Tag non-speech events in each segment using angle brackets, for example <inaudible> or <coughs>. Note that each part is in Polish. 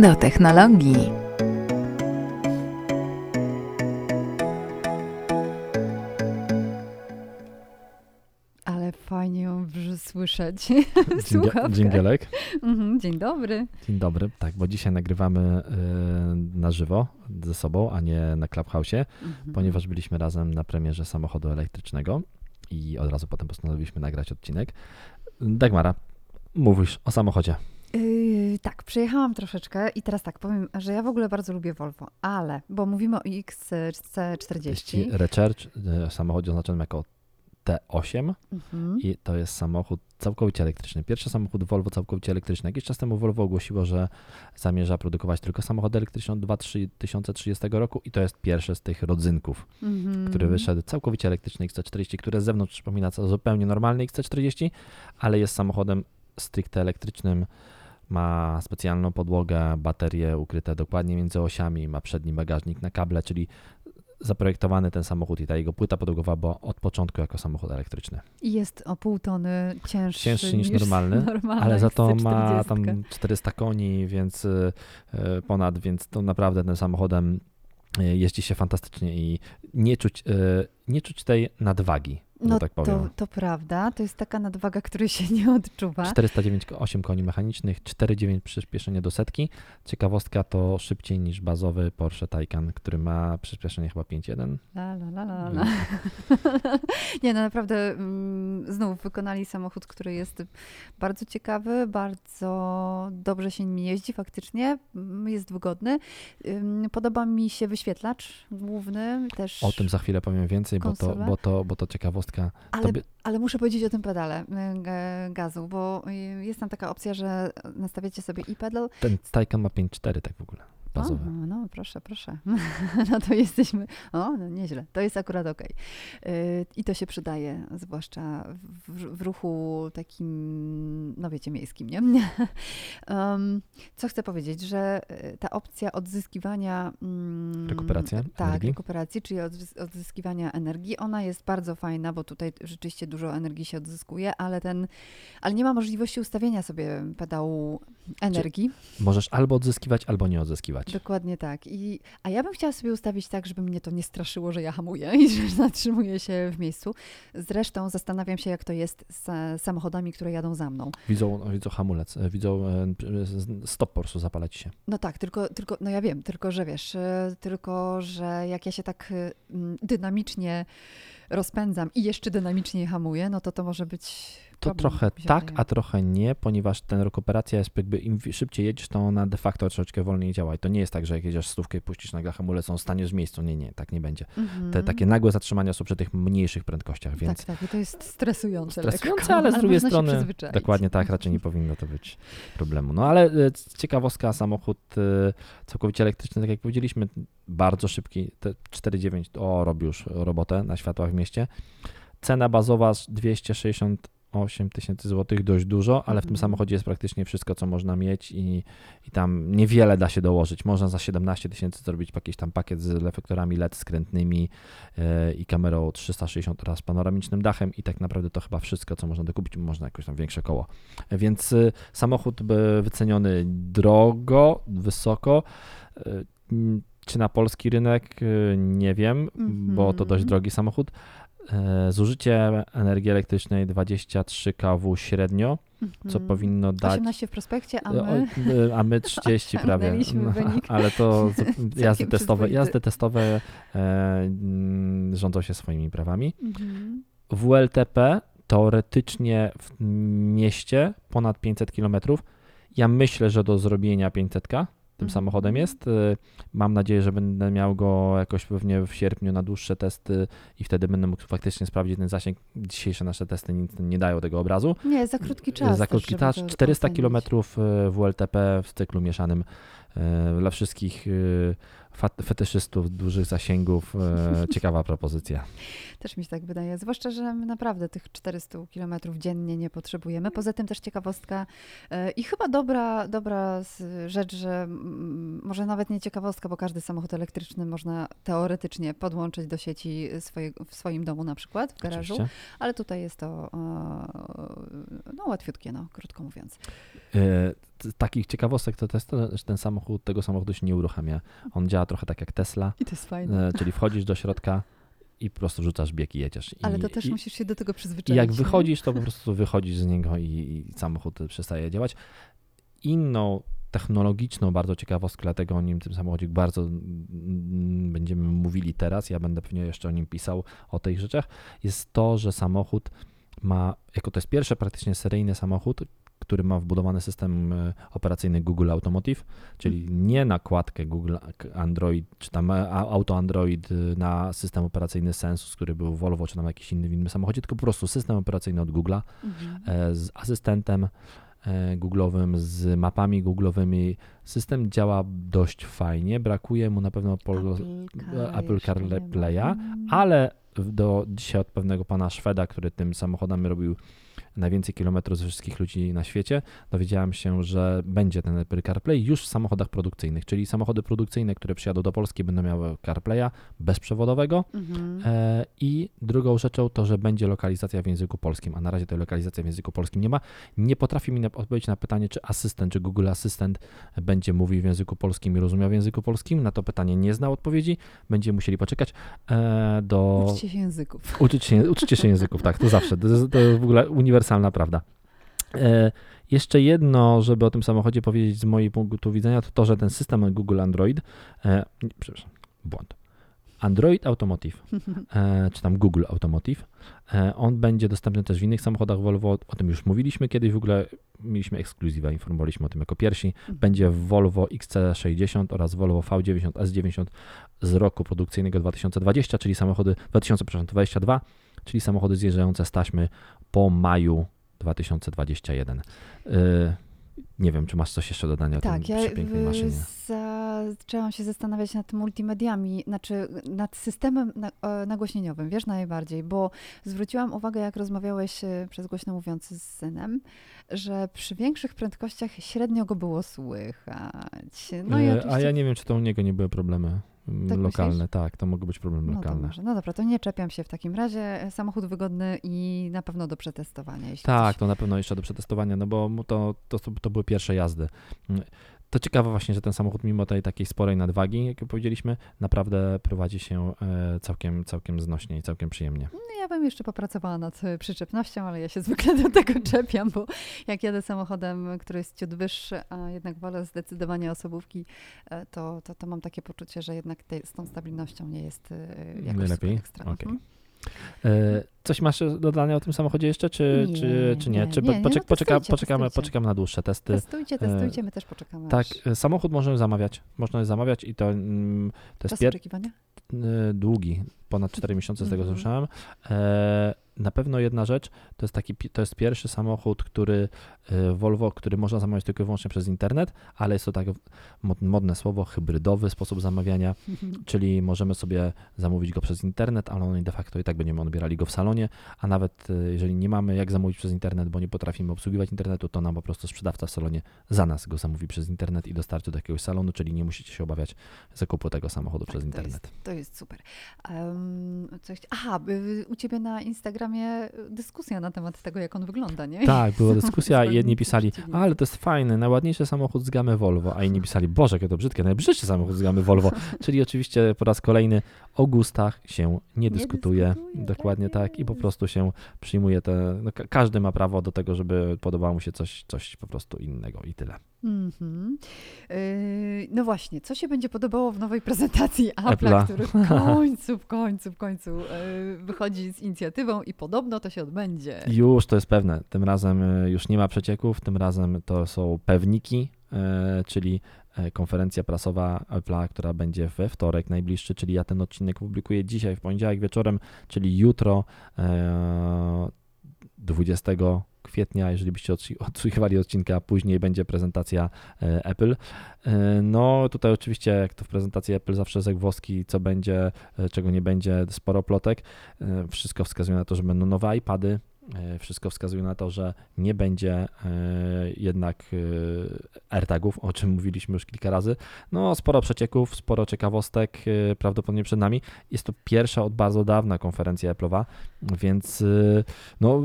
Do technologii. Ale fajnie ją słyszeć. <laughs> Dżingia- Słuchawka. Dżingielek. Mhm, Dzień dobry. Dzień dobry. Tak, bo dzisiaj nagrywamy y, na żywo ze sobą, a nie na Clubhouse, Mhm. ponieważ byliśmy razem na premierze samochodu elektrycznego i od razu potem postanowiliśmy nagrać odcinek. Dagmara, mówisz o samochodzie. Yy, tak, przejechałam troszeczkę i teraz tak, powiem, że ja w ogóle bardzo lubię Volvo, ale, bo mówimy o XC40. Jest Recharge, y, samochodzie oznaczonym jako T8 Mhm. i to jest samochód całkowicie elektryczny. Pierwszy samochód Volvo całkowicie elektryczny. Jakiś czas temu Volvo ogłosiło, że zamierza produkować tylko samochody elektryczne od 2030 roku i to jest pierwszy z tych rodzynków. Mhm. który wyszedł całkowicie elektryczny XC40, który z zewnątrz przypomina co zupełnie normalny XC40, ale jest samochodem stricte elektrycznym. Ma specjalną podłogę, baterie ukryte dokładnie między osiami, ma przedni bagażnik na kable, czyli zaprojektowany ten samochód i ta jego płyta podłogowa była od początku jako samochód elektryczny. I jest o pół tony cięższy, Cięższy niż normalny, normalna Ale za to ma XC40. tam 400 koni, więc y, y, ponad, więc to naprawdę tym samochodem y, jeździ się fantastycznie i nie czuć, nie czuć tej nadwagi, że No tak powiem. to, to prawda, to jest taka nadwaga, której się nie odczuwa. 409 8 koni mechanicznych, 4,9 przyspieszenie do setki. Ciekawostka to szybciej niż bazowy Porsche Taycan, który ma przyspieszenie chyba 5,1. La, la, la, la, la. <laughs> Nie, no naprawdę mm, znów wykonali samochód, który jest bardzo ciekawy, bardzo dobrze się nim jeździ faktycznie, mm, jest wygodny. Podoba mi się wyświetlacz główny też. O tym za chwilę powiem więcej, bo to, bo to, bo to ciekawostka. Ale, ale muszę powiedzieć o tym pedale y, ga- gazu, bo y, jest tam taka opcja, że nastawiacie sobie i pedal. ten Taycan ma 5,4 tak w ogóle, bazowy. O, no proszę, proszę. <laughs> No to jesteśmy, o, no nieźle, to jest akurat. Y, I to się przydaje, zwłaszcza w, w ruchu takim, no wiecie, miejskim, nie? <laughs> um, co chcę powiedzieć, że y, ta opcja odzyskiwania... mm, Rekuperacja Tak, energii? rekuperacji, czyli odzys- odzyskiwania energii, ona jest bardzo fajna, bo tutaj rzeczywiście dużo energii się odzyskuje, ale ten, ale nie ma możliwości ustawienia sobie pedału energii. Możesz albo odzyskiwać, albo nie odzyskiwać. Dokładnie tak. I, a ja bym chciała sobie ustawić tak, żeby mnie to nie straszyło, że ja hamuję <laughs> i że zatrzymuję się w miejscu. Zresztą zastanawiam się, jak to jest z e, samochodami, które jadą za mną. Widzą, widzą hamulec, e, widzą e, stop po prostu zapala ci się. No tak, tylko, tylko, no ja wiem, tylko że wiesz, tylko że jak ja się tak dynamicznie rozpędzam i jeszcze dynamicznie hamuję, no to to może być. To problem, trochę tak, wydaje. a trochę nie, ponieważ ten rekuperacja jest jakby im szybciej jedziesz, to ona de facto troszeczkę wolniej działa. I to nie jest tak, że jak jedziesz stówkę i puścisz nagle hamulec, on staniesz w miejscu. Nie, nie, tak nie będzie. Te Mhm. takie nagłe zatrzymania są przy tych mniejszych prędkościach, więc Tak, tak, to jest stresujące. stresujące, lekko, ale z drugiej strony dokładnie tak, raczej nie powinno to być problemu. No ale e, ciekawostka, samochód e, całkowicie elektryczny, tak jak powiedzieliśmy, bardzo szybki, te 4,9 o, robi już robotę na światłach w mieście. Cena bazowa z 268 tysięcy złotych, dość dużo, ale w tym Mhm. samochodzie jest praktycznie wszystko, co można mieć i, i tam niewiele da się dołożyć. Można za 17 tysięcy zrobić jakiś tam pakiet z reflektorami LED skrętnymi e, i kamerą 360 oraz panoramicznym dachem i tak naprawdę to chyba wszystko, co można dokupić, można jakoś tam większe koło. Więc y, samochód by wyceniony drogo, wysoko. Y, Czy na polski rynek? Y, Nie wiem, bo to dość Mhm. drogi samochód. E, Zużycie energii elektrycznej 23 kW średnio, co Mhm. powinno dać 18 w prospekcie, a my... y, a my <laughs> 30 prawie. No. <laughs> Ale to <laughs> jazdy testowe, jazdy testowe e, mm, rządzą się swoimi prawami. Mhm. WLTP teoretycznie w mieście ponad 500 km. Ja myślę, że do zrobienia 500 tym Mhm. samochodem jest. Y, Mam nadzieję, że będę miał go jakoś pewnie w sierpniu na dłuższe testy i wtedy będę mógł faktycznie sprawdzić ten zasięg. Dzisiejsze nasze testy nic nie dają tego obrazu. Nie, za krótki czas. Za krótki czas. to 400 ocenić. km WLTP w cyklu mieszanym e, dla wszystkich fat- fetyszystów dużych zasięgów. E, <laughs> ciekawa propozycja. Też mi się tak wydaje, zwłaszcza, że my naprawdę tych 400 km dziennie nie potrzebujemy. Poza tym też ciekawostka e, i chyba dobra, dobra rzecz, że może nawet nie ciekawostka, bo każdy samochód elektryczny można teoretycznie podłączyć do sieci swoje, w swoim domu na przykład, w garażu, Oczywiście. ale tutaj jest to e, no, łatwiutkie, no, krótko mówiąc. Z takich ciekawostek to, jest to, że ten samochód, tego samochodu się nie uruchamia. On działa trochę tak jak Tesla, I to jest fajne. e, czyli wchodzisz do środka i po prostu rzucasz bieg i jedziesz. I, Ale to też i, musisz się do tego I przyzwyczaić. jak nie? wychodzisz, to po prostu wychodzisz z niego i, i samochód przestaje działać. Inną technologiczną bardzo ciekawostkę, dlatego o nim, tym samochodzie bardzo będziemy mówili teraz, ja będę pewnie jeszcze o nim pisał, o tych rzeczach, jest to, że samochód ma, jako to jest pierwszy praktycznie seryjny samochód, który ma wbudowany system e, operacyjny Google Automotive, czyli nie nakładkę Google Android, czy tam e, Auto Android y, na system operacyjny Sensus, który był w Volvo, czy tam jakiś inny w innym samochodzie, tylko po prostu system operacyjny od Google'a Mhm. e, z asystentem e, Google'owym, z mapami Google'owymi. System działa dość fajnie, brakuje mu na pewno Apple ma. CarPlaya, ale do dzisiaj od pewnego pana Szweda, który tym samochodami robił najwięcej kilometrów ze wszystkich ludzi na świecie, dowiedziałem się, że będzie ten Apple CarPlay już w samochodach produkcyjnych, czyli samochody produkcyjne, które przyjadą do Polski będą miały CarPlaya bezprzewodowego Mhm. e, i drugą rzeczą to, że będzie lokalizacja w języku polskim, a na razie tej lokalizacji w języku polskim nie ma. Nie potrafi mi odpowiedzieć na pytanie, czy asystent, czy Google Asystent będzie mówił w języku polskim i rozumiał w języku polskim. Na to pytanie nie znał odpowiedzi. Będziemy musieli poczekać e, do... Uczcie się języków. Uczyć się, uczcie się języków, tak, to zawsze. To to w ogóle uniwersalna prawda. E, jeszcze jedno, żeby o tym samochodzie powiedzieć z mojej punktu widzenia, to to, że ten system Google Android, e, przepraszam, błąd. Android Automotive, e, czy tam Google Automotive, e, on będzie dostępny też w innych samochodach Volvo, o tym już mówiliśmy kiedyś, w ogóle mieliśmy ekskluzywę, informowaliśmy o tym jako pierwsi. Będzie w Volvo XC60 oraz Volvo V90 S90 z roku produkcyjnego 2020, czyli samochody 2022, czyli samochody zjeżdżające z taśmy po maju 2021. Yy, nie wiem, czy masz coś jeszcze do dodania o Tak, tej ja przepięknej y, maszynie. zaczęłam się zastanawiać nad multimediami, znaczy nad systemem na, nagłośnieniowym, wiesz, najbardziej, bo zwróciłam uwagę, jak rozmawiałeś e, przez głośno mówiący z synem, że przy większych prędkościach średnio go było słychać. No i Yy, oczywiście... A ja nie wiem, czy to u niego nie były problemy Tak lokalne. myślisz? Tak, to mogły być problemy No, lokalne. może. no dobra, to nie czepiam się w takim razie. Samochód wygodny i na pewno do przetestowania. Tak, to na pewno jeszcze do przetestowania, no bo to, to, to były pierwsze jazdy. To ciekawe właśnie, że ten samochód mimo tej takiej sporej nadwagi, jak powiedzieliśmy, naprawdę prowadzi się e, całkiem, całkiem znośnie i całkiem przyjemnie. No, ja bym jeszcze popracowała nad e, przyczepnością, ale ja się zwykle do tego czepiam, bo jak jadę samochodem, który jest ciut wyższy, a jednak wolę zdecydowanie osobówki, e, to, to, to mam takie poczucie, że jednak tej, z tą stabilnością nie jest jakoś Najlepiej? super ekstra. Okej. E, Coś masz do dodania o tym samochodzie jeszcze, czy Nie, czy, czy nie? nie, Czy nie, nie, poczek- no poczeka, poczekamy, testujcie. poczekamy na dłuższe testy. Testujcie, testujcie, my też poczekamy. Tak, aż e, samochód możemy zamawiać. Można zamawiać i to, mm, to jest Czas pier- oczekiwania? długi, ponad 4 miesiące z tego Mhm. słyszałem. E, na pewno jedna rzecz, to jest taki, to jest pierwszy samochód, który e, Volvo, który można zamawiać tylko i wyłącznie przez internet, ale jest to tak mod- modne słowo, hybrydowy sposób zamawiania, <laughs> czyli możemy sobie zamówić go przez internet, ale on de facto i tak będziemy odbierali go w salonie, a nawet e, jeżeli nie mamy jak zamówić przez internet, bo nie potrafimy obsługiwać internetu, to nam po prostu sprzedawca w salonie za nas go zamówi przez internet i dostarczy do jakiegoś salonu, czyli nie musicie się obawiać zakupu tego samochodu Tak, przez to internet. Jest, to jest super. Um, co chci- Aha, y, u ciebie na Instagramie dyskusja na temat tego, jak on wygląda, nie? Tak, była dyskusja <laughs> i jedni pisali, ale to jest fajny, najładniejszy samochód z gamy Volvo, a inni pisali, Boże, jakie to brzydkie, najbrzydszy samochód z gamy Volvo. <laughs> Czyli oczywiście po raz kolejny o gustach się nie dyskutuje. dyskutuje, Dokładnie tak tak i po prostu się przyjmuje te, no, ka- każdy ma prawo do tego, żeby podobało mu się coś, coś po prostu innego i tyle. Mhm. Yy, no właśnie, co się będzie podobało w nowej prezentacji Apple'a, który w końcu, w końcu, w końcu yy, wychodzi z inicjatywą i podobno to się odbędzie. Już to jest pewne. Tym razem e, już nie ma przecieków, tym razem to są pewniki, e, czyli e, konferencja prasowa Apple'a, która będzie we wtorek najbliższy, czyli ja ten odcinek publikuję dzisiaj w poniedziałek wieczorem, czyli jutro e, 20 kwietnia, jeżeli byście odsłuchiwali odcinka, później będzie prezentacja e, Apple. E, no tutaj oczywiście, jak to w prezentacji Apple zawsze zagwozdki, co będzie, czego nie będzie, sporo plotek. Wszystko wskazuje na to, że będą nowe iPady, E, wszystko wskazuje na to, że nie będzie e, jednak e, AirTagów, o czym mówiliśmy już kilka razy. No, sporo przecieków, sporo ciekawostek prawdopodobnie przed nami. Jest to pierwsza od bardzo dawna konferencja Apple'owa, więc no,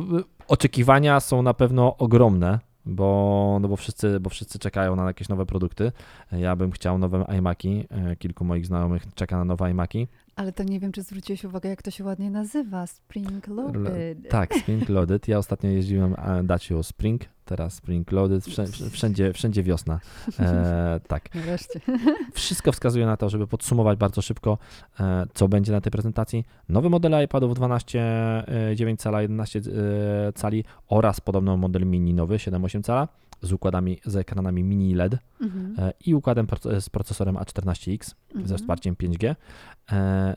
oczekiwania są na pewno ogromne bo, no bo, wszyscy, bo wszyscy czekają na jakieś nowe produkty. Ja bym chciał nowe iMaki, kilku moich znajomych czeka na nowe iMaki. Ale to nie wiem, czy zwróciłeś uwagę, jak to się ładnie nazywa. Spring Loaded. Tak, Spring Loaded. Ja ostatnio jeździłem Dacia Spring, teraz Spring Loaded. Wszędzie, wszędzie wiosna. E, <laughs> tak. Nareszcie. <laughs> Wszystko wskazuje na to, żeby podsumować bardzo szybko, e, co będzie na tej prezentacji. Nowy model iPadów 12,9 cala, 11 e, cali oraz podobno model mini nowy 7,8 cala z układami, z ekranami mini LED mhm. E, i układem z procesorem A14X mhm. ze wsparciem 5G. E,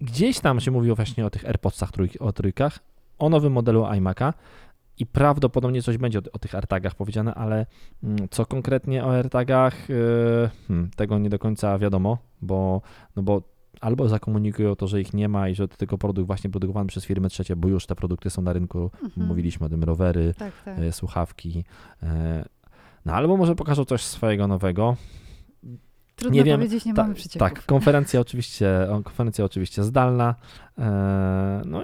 gdzieś tam się mówiło właśnie o tych AirPodsach, trój, o trójkach, o nowym modelu iMac'a i prawdopodobnie coś będzie o, o tych AirTagach powiedziane, ale mm, co konkretnie o AirTagach, e, hmm, tego nie do końca wiadomo, bo, no bo albo zakomunikują to, że ich nie ma i że to tylko produkt właśnie produkowany przez firmy trzecie, bo już te produkty są na rynku. Mhm. Mówiliśmy o tym, rowery, tak, tak. E, słuchawki. E, no albo może pokażą coś swojego nowego. Trudno nie wiem. nie ta, mamy przecieków. Tak, konferencja oczywiście, konferencja oczywiście zdalna. No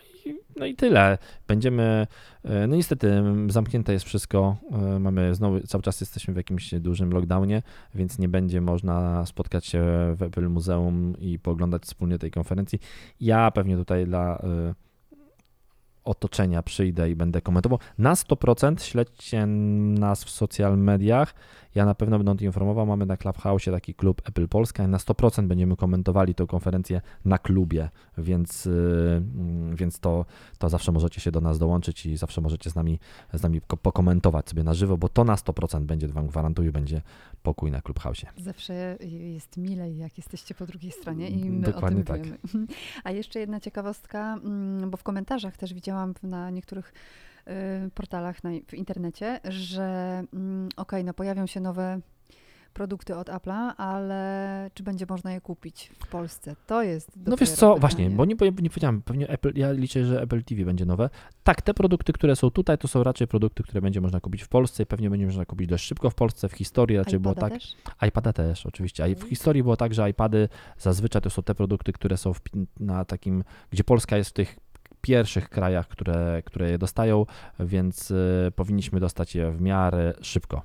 no i tyle. Będziemy, e, no niestety zamknięte jest wszystko. E, mamy znowu, cały czas jesteśmy w jakimś dużym lockdownie, więc nie będzie można spotkać się w Apple Muzeum i poglądać wspólnie tej konferencji. Ja pewnie tutaj dla e, otoczenia przyjdę i będę komentował. Na 100% śledźcie nas w social mediach. Ja na pewno będę o tym informował. Mamy na Clubhouse taki klub Apple Polska i na 100% będziemy komentowali tę konferencję na klubie, więc, yy, więc to, to zawsze możecie się do nas dołączyć i zawsze możecie z nami, z nami pokomentować sobie na żywo, bo to na 100% będzie, Wam gwarantuję, będzie pokój na Clubhouse. Zawsze jest milej, jak jesteście po drugiej stronie i my Dokładnie o tym tak. wiemy. <laughs> A jeszcze jedna ciekawostka, mm, bo w komentarzach też widziałam na niektórych Y, portalach na, w internecie, że mm, okej, okay, no pojawią się nowe produkty od Apple'a, ale czy będzie można je kupić w Polsce? To jest No wiesz co, pytanie. właśnie, bo nie, nie powiedziałem, pewnie Apple, ja liczę, że Apple TV będzie nowe. Tak, te produkty, które są tutaj, to są raczej produkty, które będzie można kupić w Polsce i pewnie będzie można kupić dość szybko w Polsce. W historii raczej iPada było tak. Też? iPada też, oczywiście. A w historii było tak, że iPady zazwyczaj to są te produkty, które są w, na takim, gdzie Polska jest w tych pierwszych krajach, które, które je dostają, więc y, powinniśmy dostać je w miarę szybko.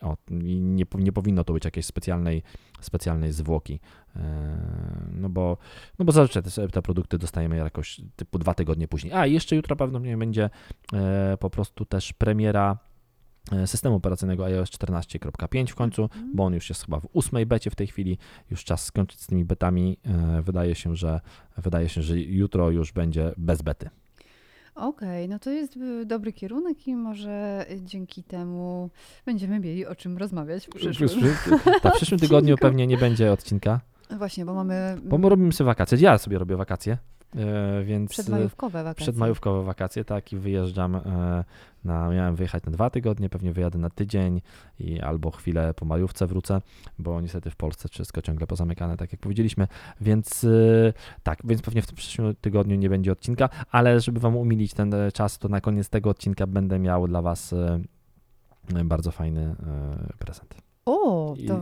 O, nie, nie powinno to być jakiejś specjalnej, specjalnej zwłoki, e, no bo, no bo zazwyczaj te, te produkty dostajemy jakoś typu dwa tygodnie później. A jeszcze jutro pewnie będzie e, po prostu też premiera systemu operacyjnego iOS 14.5 w końcu, mm. bo on już jest chyba w ósmej becie w tej chwili, już czas skończyć z tymi betami. E, wydaje się, że wydaje się, że jutro już będzie bez bety. Okej, okay, no to jest e, dobry kierunek i może dzięki temu będziemy mieli o czym rozmawiać w przyszłym. Tak, w przyszłym <laughs> tygodniu pewnie nie będzie odcinka. Właśnie, bo mamy... Bo my robimy sobie wakacje. Ja sobie robię wakacje. Więc przedmajówkowe wakacje. Przedmajówkowe wakacje, tak, i wyjeżdżam na, miałem wyjechać na dwa tygodnie, pewnie wyjadę na tydzień i albo chwilę po majówce wrócę, bo niestety w Polsce wszystko ciągle pozamykane, tak jak powiedzieliśmy, więc yy, tak, więc pewnie w tym przyszłym tygodniu nie będzie odcinka, ale żeby Wam umilić ten e, czas, to na koniec tego odcinka będę miał dla Was yy, bardzo fajny yy, prezent. O, to...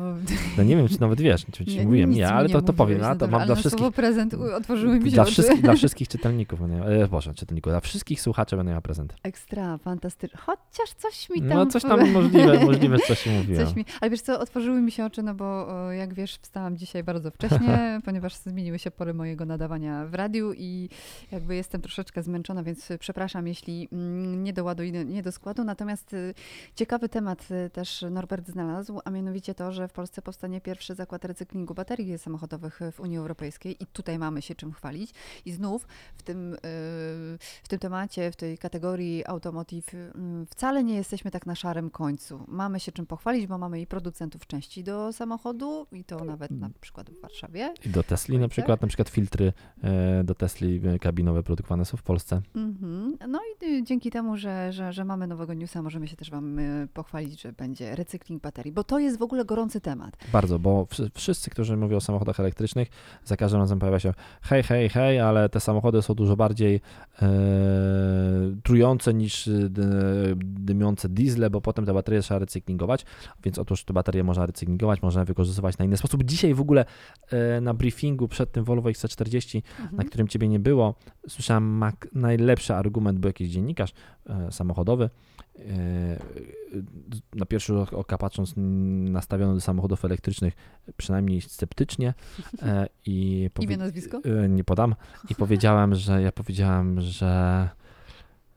No nie wiem, czy nawet wiesz, czy ci nie, mówiłem, nie, ale to, to powiem. A, to mam dla wszystkich. prezent otworzyły mi się dla, wszystkich, dla <laughs> wszystkich czytelników, e, Boże, czytelników, dla wszystkich słuchaczy będę miał prezent. Ekstra, fantastyczny. Chociaż coś mi no, tam... No coś tam możliwe, <laughs> możliwe coś się mówiło. Coś mi... Ale wiesz co, otworzyły mi się oczy, no bo jak wiesz, wstałam dzisiaj bardzo wcześnie, <laughs> ponieważ zmieniły się pory mojego nadawania w radiu i jakby jestem troszeczkę zmęczona, więc przepraszam, jeśli mm, nie do ładu i nie do składu. Natomiast y, ciekawy temat y, też Norbert znalazł, a mianowicie to, że w Polsce powstanie pierwszy zakład recyklingu baterii samochodowych w Unii Europejskiej i tutaj mamy się czym chwalić. I znów w tym, y, w tym temacie, w tej kategorii automotive y, wcale nie jesteśmy tak na szarym końcu. Mamy się czym pochwalić, bo mamy i producentów części do samochodu i to nawet na przykład w Warszawie. I do Tesli na przykład, na przykład filtry e, do Tesli e, kabinowe produkowane są w Polsce. Mhm. No i y, dzięki temu, że, że, że mamy nowego newsa, możemy się też Wam y, pochwalić, że będzie recykling baterii, bo to jest w ogóle gorący temat. Bardzo, bo wszy- wszyscy, którzy mówią o samochodach elektrycznych, za każdym razem pojawia się hej, hej, hej, ale te samochody są dużo bardziej e, trujące niż dy, dymiące diesle, bo potem te baterie trzeba recyklingować, więc otóż te baterie można recyklingować, można wykorzystywać na inny sposób. Dzisiaj w ogóle e, na briefingu przed tym Volvo XC40 Mhm. na którym ciebie nie było, słyszałem najlepszy argument, był jakiś dziennikarz e, samochodowy, e, na pierwszy rzut oka patrząc n- nastawiony do samochodów elektrycznych przynajmniej sceptycznie <laughs> e, i powie- Imię, nazwisko? e, nie podam i powiedziałem, że ja powiedziałem, że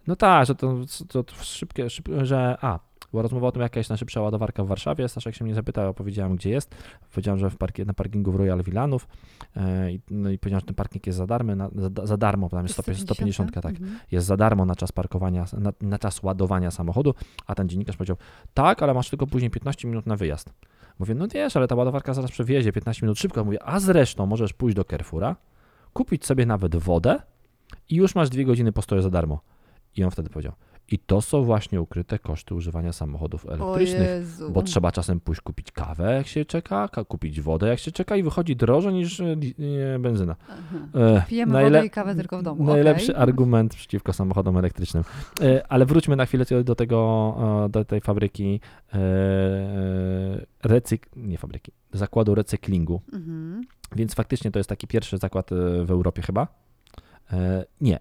no tak, że to, to, to szybkie, szybkie, że a, była rozmowa o tym, jaka jest najszybsza ładowarka w Warszawie. Staszek się mnie zapytał, opowiedziałem, gdzie jest. Powiedziałem, że w parki, na parkingu w Royal Villanów. E, i- no i powiedziałem, że ten parking jest za darmo, na, za, za darmo, tam jest 150, 150 tak, Mhm. jest za darmo na czas parkowania, na, na czas ładowania samochodu, a ten dziennikarz powiedział, tak, ale masz tylko później 15 minut na wyjazd. Mówię, no wiesz, ale ta ładowarka zaraz przewiezie 15 minut szybko. Mówię, a zresztą możesz pójść do Carrefoura, kupić sobie nawet wodę i już masz dwie godziny postoju za darmo. I on wtedy powiedział, i to są właśnie ukryte koszty używania samochodów elektrycznych. Bo trzeba czasem pójść kupić kawę, jak się czeka, ka- kupić wodę, jak się czeka i wychodzi drożej niż e, e, benzyna. Aha. E, Pijemy najle- wodę i kawę tylko w domu. Najlepszy okej. argument przeciwko samochodom elektrycznym. Ale wróćmy na chwilę do tego, do tej fabryki recyk... nie fabryki, zakładu recyklingu. Mhm. Więc faktycznie to jest taki pierwszy zakład w Europie chyba. Nie,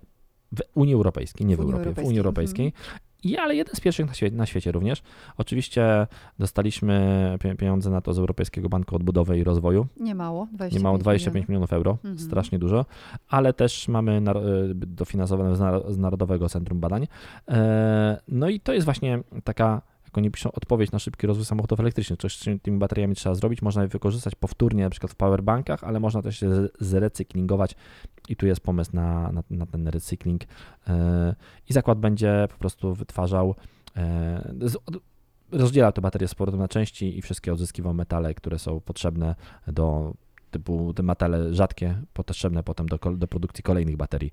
w Unii Europejskiej, nie w, W Europie, w Europejskiej, mhm. Unii Europejskiej. I, ale jeden z pierwszych na, świe- na świecie również. Oczywiście dostaliśmy pie- pieniądze na to z Europejskiego Banku Odbudowy i Rozwoju. Nie mało, 25 Nie mało 25 milionów euro, Mhm. strasznie dużo, ale też mamy e, dofinansowane z Narodowego Centrum Badań. E, No i to jest właśnie taka, jak oni piszą, odpowiedź na szybki rozwój samochodów elektrycznych. Coś z tymi bateriami trzeba zrobić. Można je wykorzystać powtórnie, na przykład w powerbankach, ale można też je zrecyklingować i tu jest pomysł na, na, na ten recykling. E, I zakład będzie po prostu wytwarzał, e, rozdzielał te baterie z powrotem na części i wszystkie odzyskiwał metale, które są potrzebne do typu te metale rzadkie, potrzebne potem do, do produkcji kolejnych baterii.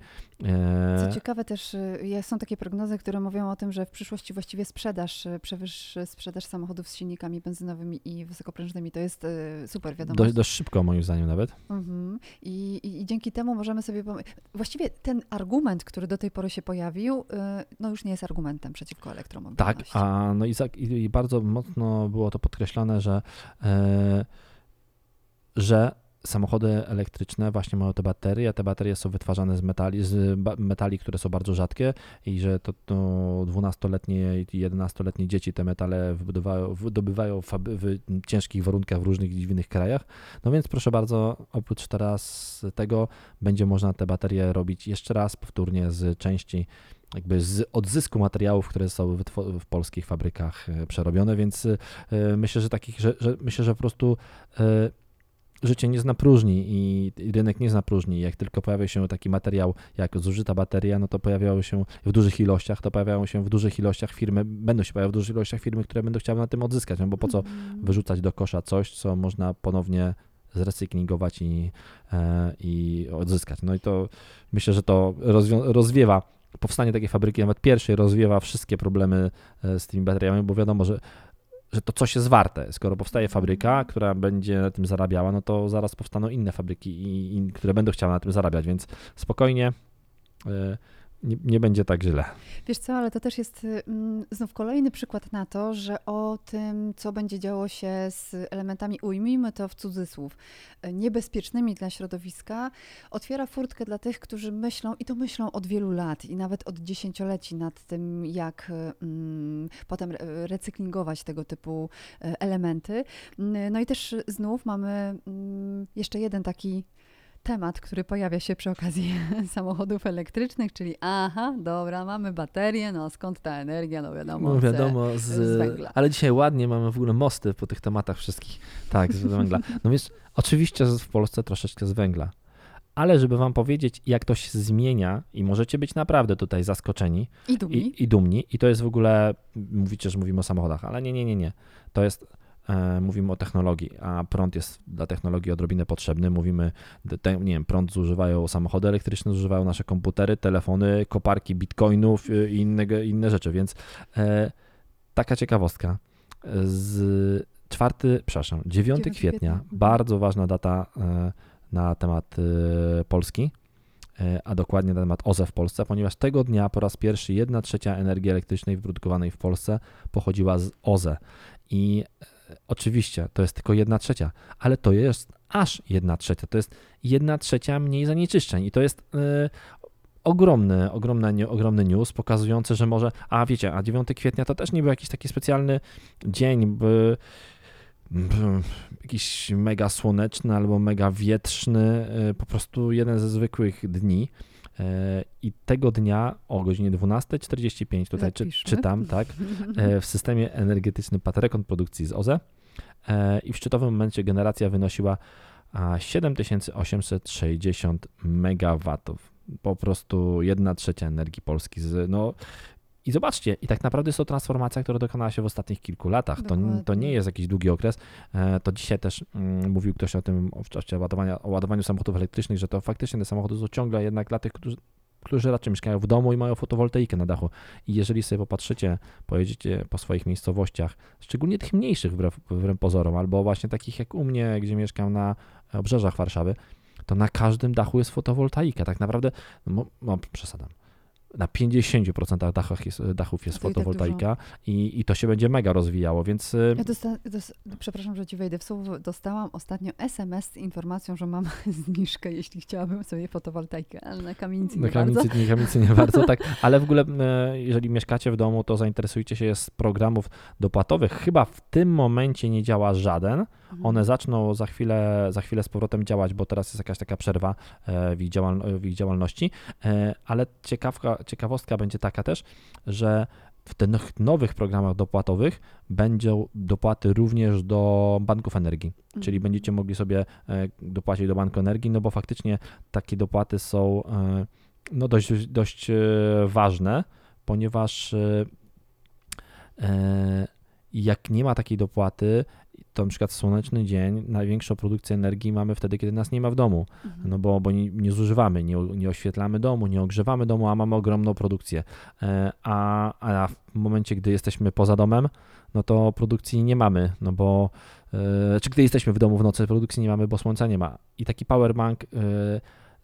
Co ciekawe też, y, są takie prognozy, które mówią o tym, że w przyszłości właściwie sprzedaż y, przewyższy sprzedaż samochodów z silnikami benzynowymi i wysokoprężnymi. To jest y, super wiadomość. dość, dość szybko moim zdaniem nawet. Mhm. I, i, I dzięki temu możemy sobie. Właściwie ten argument, który do tej pory się pojawił, no już nie jest argumentem przeciwko Tak, elektromobilności. a no i, za, i, bardzo mocno było to podkreślone, że, e, że samochody elektryczne właśnie mają te baterie, a te baterie są wytwarzane z metali, z metali, które są bardzo rzadkie i że to, to 12-letnie i 11-letnie dzieci te metale wydobywają w, ciężkich warunkach w różnych dziwnych krajach. No więc proszę bardzo, oprócz teraz tego będzie można te baterie robić jeszcze raz powtórnie z części jakby z odzysku materiałów, które wytwo- w polskich fabrykach e, przerobione, więc e, myślę, że takich, że, że myślę, że po prostu e, życie nie zna próżni i, rynek nie zna próżni. Jak tylko pojawia się taki materiał jak zużyta bateria, no to pojawiają się w dużych ilościach, to pojawiają się w dużych ilościach firmy, będą się pojawiały w dużych ilościach firmy, które będą chciały na tym odzyskać, no bo po co Mhm. wyrzucać do kosza coś, co można ponownie zrecyklingować i, e, i odzyskać. No i to myślę, że to rozwiewa powstanie takiej fabryki, nawet pierwszej, rozwiewa wszystkie problemy e, z tymi bateriami, bo wiadomo, że, że to coś jest warte. Skoro powstaje fabryka, która będzie na tym zarabiała, no to zaraz powstaną inne fabryki, i, i, które będą chciały na tym zarabiać, więc spokojnie. e, Nie, nie będzie tak źle. Wiesz co, ale to też jest mm, znów kolejny przykład na to, że o tym, co będzie działo się z elementami, ujmijmy to w cudzysłów, y, niebezpiecznymi dla środowiska, otwiera furtkę dla tych, którzy myślą, i to myślą od wielu lat, i nawet od dziesięcioleci nad tym, jak y, mm, potem re- recyklingować tego typu y, elementy. No i też znów mamy mm, jeszcze jeden taki temat, który pojawia się przy okazji <laughs> samochodów elektrycznych, czyli aha, dobra, mamy baterię, no skąd ta energia, no wiadomo, No wiadomo, z, z węgla. ale dzisiaj ładnie mamy w ogóle mosty po tych tematach wszystkich. Tak, z węgla. No więc oczywiście w Polsce troszeczkę z węgla. Ale żeby wam powiedzieć, jak to się zmienia i możecie być naprawdę tutaj zaskoczeni I dumni. i, i dumni, i to jest w ogóle, mówicie, że mówimy o samochodach, ale nie, nie, nie, nie. To jest mówimy o technologii, a prąd jest dla technologii odrobinę potrzebny. Mówimy, nie wiem, prąd zużywają samochody elektryczne, zużywają nasze komputery, telefony, koparki bitcoinów i inne, inne rzeczy, więc e, taka ciekawostka. Z 4, przepraszam, 9 kwietnia, kwietnia, mhm. bardzo ważna data e, na temat e, Polski, e, a dokładnie na temat OZE w Polsce, ponieważ tego dnia po raz pierwszy 1 trzecia energii elektrycznej wyprodukowanej w Polsce pochodziła z OZE. I oczywiście to jest tylko 1 trzecia, ale to jest aż 1 trzecia, to jest 1 trzecia mniej zanieczyszczeń i to jest ogromny, ogromny, ogromny news pokazujący, że może, a wiecie, a 9 kwietnia to też nie był jakiś taki specjalny dzień, by jakiś mega słoneczny albo mega wietrzny, y, po prostu jeden ze zwykłych dni. Y, I tego dnia o godzinie 12.45 tutaj czy, czytam, tak, y, w systemie energetycznym Paterekon produkcji z OZE i w szczytowym momencie generacja wynosiła 7860 MW. Po prostu jedna trzecia energii Polski. Z, no, i zobaczcie, i tak naprawdę jest to transformacja, która dokonała się w ostatnich kilku latach. To, to nie jest jakiś długi okres. E, to dzisiaj też mm, mówił ktoś o tym w czasie ładowania, o ładowaniu samochodów elektrycznych, że to faktycznie te samochody są ciągle jednak dla tych, którzy, którzy raczej mieszkają w domu i mają fotowoltaikę na dachu. I jeżeli sobie popatrzycie, pojedziecie po swoich miejscowościach, szczególnie tych mniejszych wbrew, wbrew pozorom, albo właśnie takich jak u mnie, gdzie mieszkam na obrzeżach Warszawy, to na każdym dachu jest fotowoltaika. Tak naprawdę, no, no przesadam na 50% dachach jest, dachów jest tak fotowoltaika tak i, i to się będzie mega rozwijało, więc... Y, ja dosta, dosta, przepraszam, że ci wejdę w słowo, dostałam ostatnio SMS z informacją, że mam <laughs> zniżkę, jeśli chciałabym sobie fotowoltaikę, ale na kamienicy na nie kamienicy, bardzo. Na kamienicy nie bardzo, tak, ale w ogóle y, jeżeli mieszkacie w domu, to zainteresujcie się z programów dopłatowych. Chyba w tym momencie nie działa żaden. One zaczną za chwilę, za chwilę z powrotem działać, bo teraz jest jakaś taka przerwa e, w ich, działal, w ich działalności, e, ale ciekawka, ciekawostka będzie taka też, że w tych nowych programach dopłatowych będą dopłaty również do banków energii, mhm. czyli będziecie mogli sobie e, dopłacić do banku energii, no bo faktycznie takie dopłaty są no dość, dość ważne, ponieważ jak nie ma takiej dopłaty, to na przykład słoneczny dzień, największą produkcję energii mamy wtedy, kiedy nas nie ma w domu, mhm. no bo, bo nie, nie zużywamy, nie, nie oświetlamy domu, nie ogrzewamy domu, a mamy ogromną produkcję. E, a, a w momencie, gdy jesteśmy poza domem, no to produkcji nie mamy, no bo e, czy gdy jesteśmy w domu w nocy, produkcji nie mamy, bo słońca nie ma. I taki powerbank e,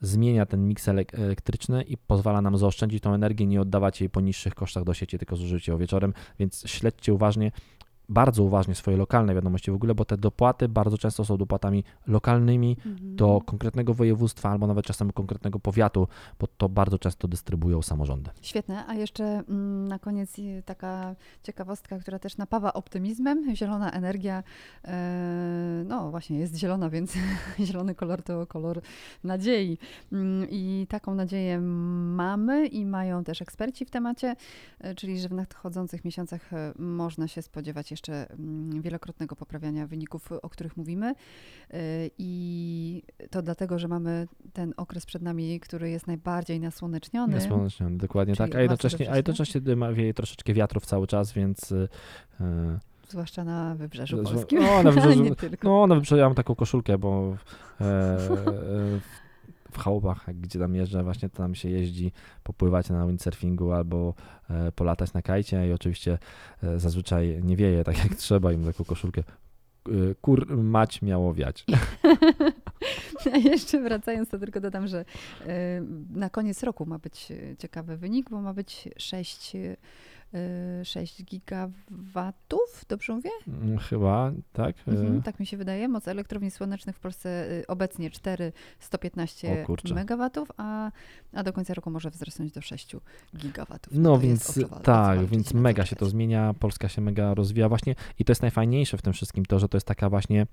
zmienia ten miks elektryczny i pozwala nam zaoszczędzić tą energię, nie oddawać jej po niższych kosztach do sieci, tylko zużyć ją wieczorem, więc śledźcie uważnie, bardzo uważnie swoje lokalne wiadomości w ogóle, bo te dopłaty bardzo często są dopłatami lokalnymi mhm. do konkretnego województwa albo nawet czasem konkretnego powiatu, bo to bardzo często dystrybuują samorządy. Świetne, a jeszcze mm, na koniec taka ciekawostka, która też napawa optymizmem. Zielona energia, e, no właśnie jest zielona, więc <laughs> zielony kolor to kolor nadziei. Mm, I taką nadzieję mamy i mają też eksperci w temacie, e, czyli że w nadchodzących miesiącach e, można się spodziewać jeszcze mm, wielokrotnego poprawiania wyników, o których mówimy. Y, I to dlatego, że mamy ten okres przed nami, który jest najbardziej nasłoneczniony. Nasłoneczniony, dokładnie tak. A jednocześnie, a jednocześnie wieje troszeczkę wiatrów cały czas, więc. Yy, Zwłaszcza na wybrzeżu polskim. No, na <laughs> wybrzeżu, no, na wybrzeżu ja mam taką koszulkę, bo e, <laughs> e, w chałupach, gdzie tam jeżdżę, właśnie tam się jeździ popływać na windsurfingu albo e, polatać na kajcie i oczywiście e, zazwyczaj nie wieje tak jak <laughs> trzeba i mam taką koszulkę e, kur mać miało wiać. <laughs> A jeszcze wracając, to tylko dodam, że na koniec roku ma być ciekawy wynik, bo ma być 6 6 gigawatów, dobrze mówię? Mm, chyba, tak. Mhm, tak mi się wydaje. Moc elektrowni słonecznych w Polsce y, obecnie 415 megawatów, a, a do końca roku może wzrosnąć do 6 gigawatów. No, więc tak, więc mega się to zmienia, Polska się mega rozwija właśnie i to jest najfajniejsze w tym wszystkim to, że to jest taka właśnie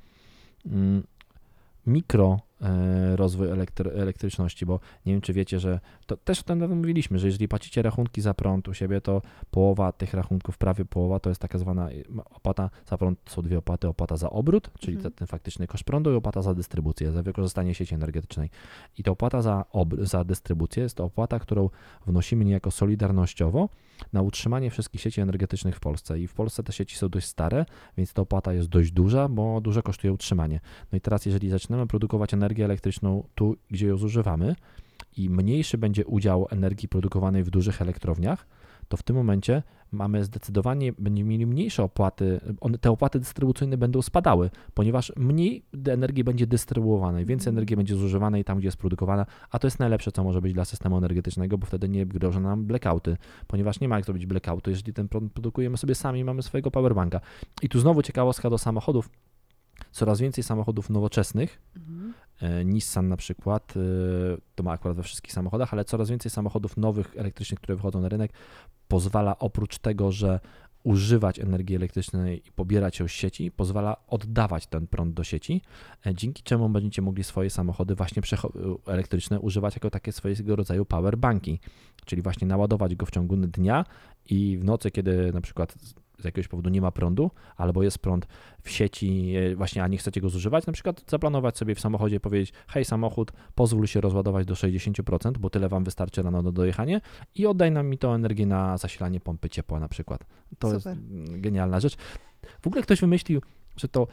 mm, mikro rozwój elektry, elektryczności, bo nie wiem, czy wiecie, że to też o tym mówiliśmy, że jeżeli płacicie rachunki za prąd u siebie, to połowa tych rachunków, prawie połowa, to jest taka zwana opłata za prąd, są dwie opłaty, opłata za obrót, czyli Mhm. ten, faktyczny koszt prądu i opłata za dystrybucję, za wykorzystanie sieci energetycznej. I ta opłata za, za dystrybucję jest to opłata, którą wnosimy niejako solidarnościowo na utrzymanie wszystkich sieci energetycznych w Polsce. I w Polsce te sieci są dość stare, więc ta opłata jest dość duża, bo dużo kosztuje utrzymanie. No i teraz, jeżeli zaczynamy produkować energię elektryczną tu, gdzie ją zużywamy, i mniejszy będzie udział energii produkowanej w dużych elektrowniach, to w tym momencie mamy zdecydowanie, będziemy mieli mniejsze opłaty, one, te opłaty dystrybucyjne będą spadały, ponieważ mniej energii będzie dystrybuowanej, więcej Mhm. energii będzie zużywanej tam, gdzie jest produkowana, a to jest najlepsze, co może być dla systemu energetycznego, bo wtedy nie grożą nam blackouty, ponieważ nie ma jak zrobić blackoutu, jeżeli ten prąd produkujemy sobie sami, mamy swojego powerbanka. I tu znowu ciekawostka do samochodów. Coraz więcej samochodów nowoczesnych Mhm. E, Nissan na przykład, e, to ma akurat we wszystkich samochodach, ale coraz więcej samochodów nowych, elektrycznych, które wychodzą na rynek, pozwala oprócz tego, że używać energii elektrycznej i pobierać ją z sieci, pozwala oddawać ten prąd do sieci, e, dzięki czemu będziecie mogli swoje samochody właśnie elektryczne używać jako takie swojego rodzaju power banki, czyli właśnie naładować go w ciągu dnia i w nocy, kiedy na przykład z jakiegoś powodu nie ma prądu, albo jest prąd w sieci, e, właśnie, a nie chcecie go zużywać, na przykład zaplanować sobie w samochodzie, powiedzieć, hej samochód, pozwól się rozładować do 60%, bo tyle wam wystarczy rano na dojechanie i oddaj nam mi tą energię na zasilanie pompy ciepła na przykład. To Super. jest mm, genialna rzecz. W ogóle ktoś wymyślił, że to,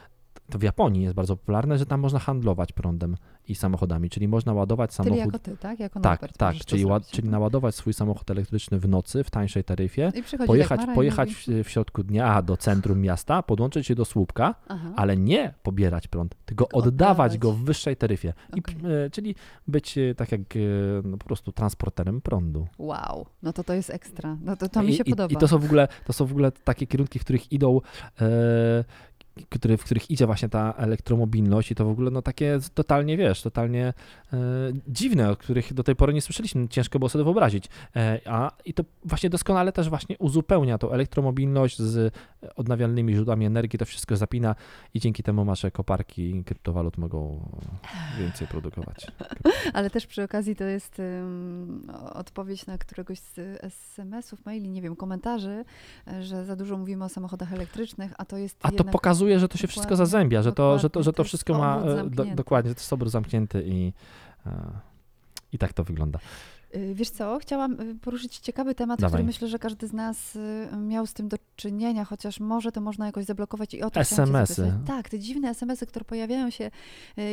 to w Japonii jest bardzo popularne, że tam można handlować prądem i samochodami, czyli można ładować samochód... jako ty, tak? Jako Tak, Norbert tak, czyli, zrobić. czyli Mhm. naładować swój samochód elektryczny w nocy w tańszej taryfie, I pojechać, i pojechać w, w środku dnia do centrum miasta, podłączyć się do słupka, Aha, ale nie pobierać prąd, tylko Tylko oddawać oddawać. go w wyższej taryfie. I, Okej. e, czyli być e, tak jak e, no, po prostu transporterem prądu. wow, no to to jest ekstra. No to, to mi się I, podoba. I, I to są w ogóle, to są w ogóle takie kierunki, w których idą, które, w których idzie właśnie ta elektromobilność i to w ogóle no takie totalnie, wiesz, totalnie e, dziwne, o których do tej pory nie słyszeliśmy, ciężko było sobie wyobrazić. E, a i to właśnie doskonale też właśnie uzupełnia tą elektromobilność z odnawialnymi źródłami energii, to wszystko zapina i dzięki temu nasze koparki kryptowalut mogą więcej produkować. <laughs> Ale też przy okazji to jest ym, odpowiedź na któregoś z SMS-ów, maili, nie wiem, komentarzy, e, że za dużo mówimy o samochodach elektrycznych, a to jest A to jednak... pokazuje, że to się wszystko Dokładnie, zazębia, że to, że to, że to to wszystko ma. e, Do, dokładnie, to jest obrót zamknięty i, e, i tak to wygląda. Y, Wiesz co, chciałam y, poruszyć ciekawy temat, Dawaj. który myślę, że każdy z nas y, miał z tym do czynienia, chociaż może to można jakoś zablokować i o to SMS-y. Tak, te dziwne SMS-y, które pojawiają się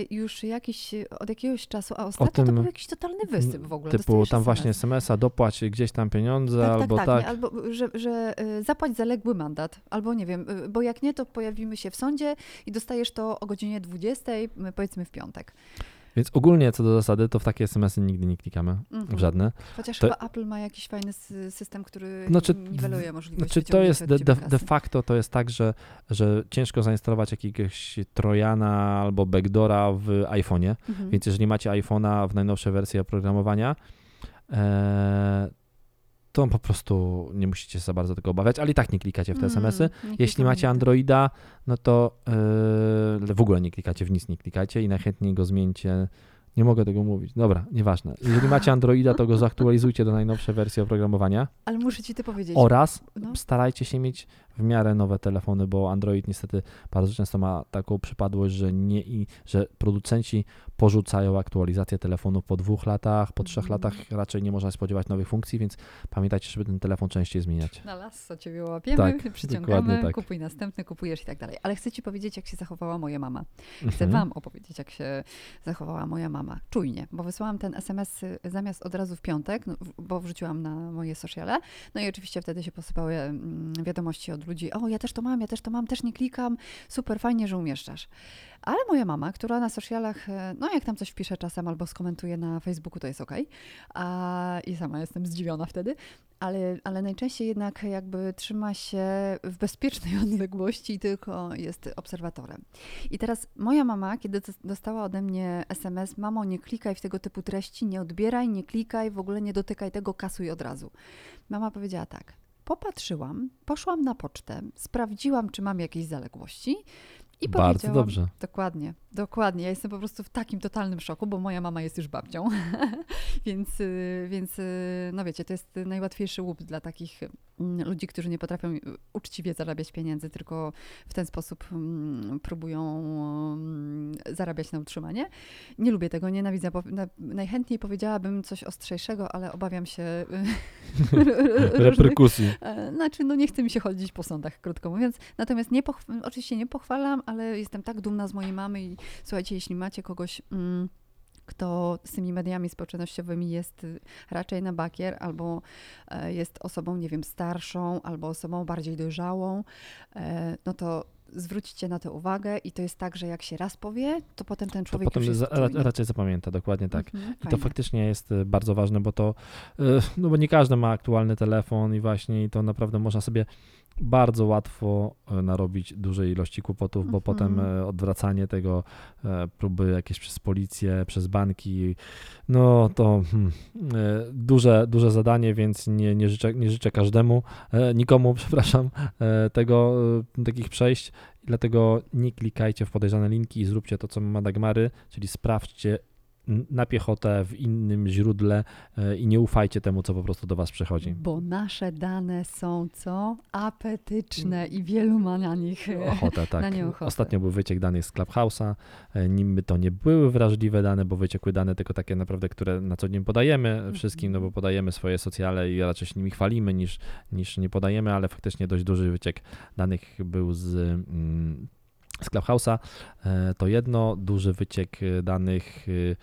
już jakiś, od jakiegoś czasu, a ostatnio to tym- był jakiś totalny wysyp w ogóle. Typu Dostajesz tam SMS. właśnie SMS-a, dopłać gdzieś tam pieniądze, Tak, albo tak, tak. tak, nie, albo że, że zapłać zaległy mandat, albo nie wiem, bo jak nie, to pojawimy się w sądzie i dostajesz to o godzinie 20, y, powiedzmy w piątek. Więc ogólnie co do zasady, to w takie SMS-y nigdy nie klikamy, Mhm. w żadne. Chociaż To- chyba Apple ma jakiś fajny sy- system, który Znaczy, niweluje możliwość Znaczy to jest de, de, de facto to jest tak, że, że ciężko zainstalować jakiegoś Trojana albo Backdora w iPhone'ie, Mhm. więc jeżeli macie iPhone'a w najnowszej wersji oprogramowania, e, to po prostu nie musicie się za bardzo tego obawiać, ale i tak nie klikacie w te Mm, SMS-y. nie Jeśli macie. Androida, no to yy, w ogóle nie klikacie, w nic nie klikacie i najchętniej go zmieńcie. Nie mogę tego mówić. Dobra, nieważne. Jeżeli macie Androida, to go zaktualizujcie do najnowszej wersji oprogramowania Ale muszę ci to powiedzieć. oraz No. starajcie się mieć w miarę nowe telefony, bo Android niestety bardzo często ma taką przypadłość, że nie i że producenci porzucają aktualizację telefonu po dwóch latach, po trzech Mhm. latach raczej nie można spodziewać nowych funkcji, więc pamiętajcie, żeby ten telefon częściej zmieniać. Na lasso ciebie łapiemy, Tak, przyciągamy, tak. kupuj następny, kupujesz i tak dalej. Ale chcę ci powiedzieć, jak się zachowała moja mama. Chcę Mhm. wam opowiedzieć, jak się zachowała moja mama. Czujnie, bo wysłałam ten SMS zamiast od razu w piątek, no, bo wrzuciłam na moje sociale. No i oczywiście wtedy się posypały mm, wiadomości od ludzi. O, ja też to mam, ja też to mam, też nie klikam. Super, fajnie, że umieszczasz. Ale moja mama, która na socialach, e, no jak tam coś wpisze czasem albo skomentuje na Facebooku, to jest okej. A I sama jestem zdziwiona wtedy. Ale, ale najczęściej jednak jakby trzyma się w bezpiecznej <laughs> odległości i tylko jest obserwatorem. I teraz moja mama, kiedy dos- dostała ode mnie SMS, mamo nie klikaj w tego typu treści, nie odbieraj, nie klikaj, w ogóle nie dotykaj tego, kasuj od razu. Mama powiedziała tak, popatrzyłam, poszłam na pocztę, sprawdziłam, czy mam jakieś zaległości i Bardzo powiedziałam, dobrze. Dokładnie. Dokładnie, ja jestem po prostu w takim totalnym szoku, bo moja mama jest już babcią, <laughs> więc, y, więc y, no wiecie, to jest najłatwiejszy łup dla takich mm, ludzi, którzy nie potrafią y, uczciwie zarabiać pieniędzy, tylko w ten sposób mm, próbują mm, zarabiać na utrzymanie. Nie lubię tego, nienawidzę. Najchętniej powiedziałabym coś ostrzejszego, ale obawiam się <laughs> reperkusji. <laughs> E, znaczy, no nie chce mi się chodzić po sądach, krótko mówiąc. Natomiast nie oczywiście nie pochwalam, ale jestem tak dumna z mojej mamy i słuchajcie, jeśli macie kogoś. Mm, kto z tymi mediami społecznościowymi jest y, raczej na bakier, albo e, jest osobą, nie wiem, starszą, albo osobą bardziej dojrzałą, e, no to zwróćcie na to uwagę i to jest tak, że jak się raz powie, to potem ten człowiek to potem za, raczej zapamięta, dokładnie tak. Mhm, I to faktycznie jest y, bardzo ważne, bo to, y, no bo nie każdy ma aktualny telefon i właśnie i to naprawdę można sobie bardzo łatwo e, narobić dużej ilości kłopotów, bo potem mhm. e, odwracanie tego, e, próby jakieś przez policję, przez banki, no to hmm, duże, duże zadanie, więc nie, nie, życzę, nie życzę każdemu, nikomu, <laughs> przepraszam, tego, takich przejść. Dlatego nie klikajcie w podejrzane linki i zróbcie to, co ma Dagmary, czyli sprawdźcie na piechotę w innym źródle e, i nie ufajcie temu, co po prostu do was przychodzi. Bo nasze dane są co? Apetyczne i wielu ma na nich e, ochotę, tak. Na nie ochotę. Ostatnio był wyciek danych z Clubhouse'a. E, Niby to nie były wrażliwe dane, bo wyciekły dane tylko takie naprawdę, które na co dzień podajemy mhm. wszystkim, no bo podajemy swoje socjale i raczej się nimi chwalimy niż, niż nie podajemy, ale faktycznie dość duży wyciek danych był z mm, z Clubhouse'a. E, to jedno, duży wyciek danych y,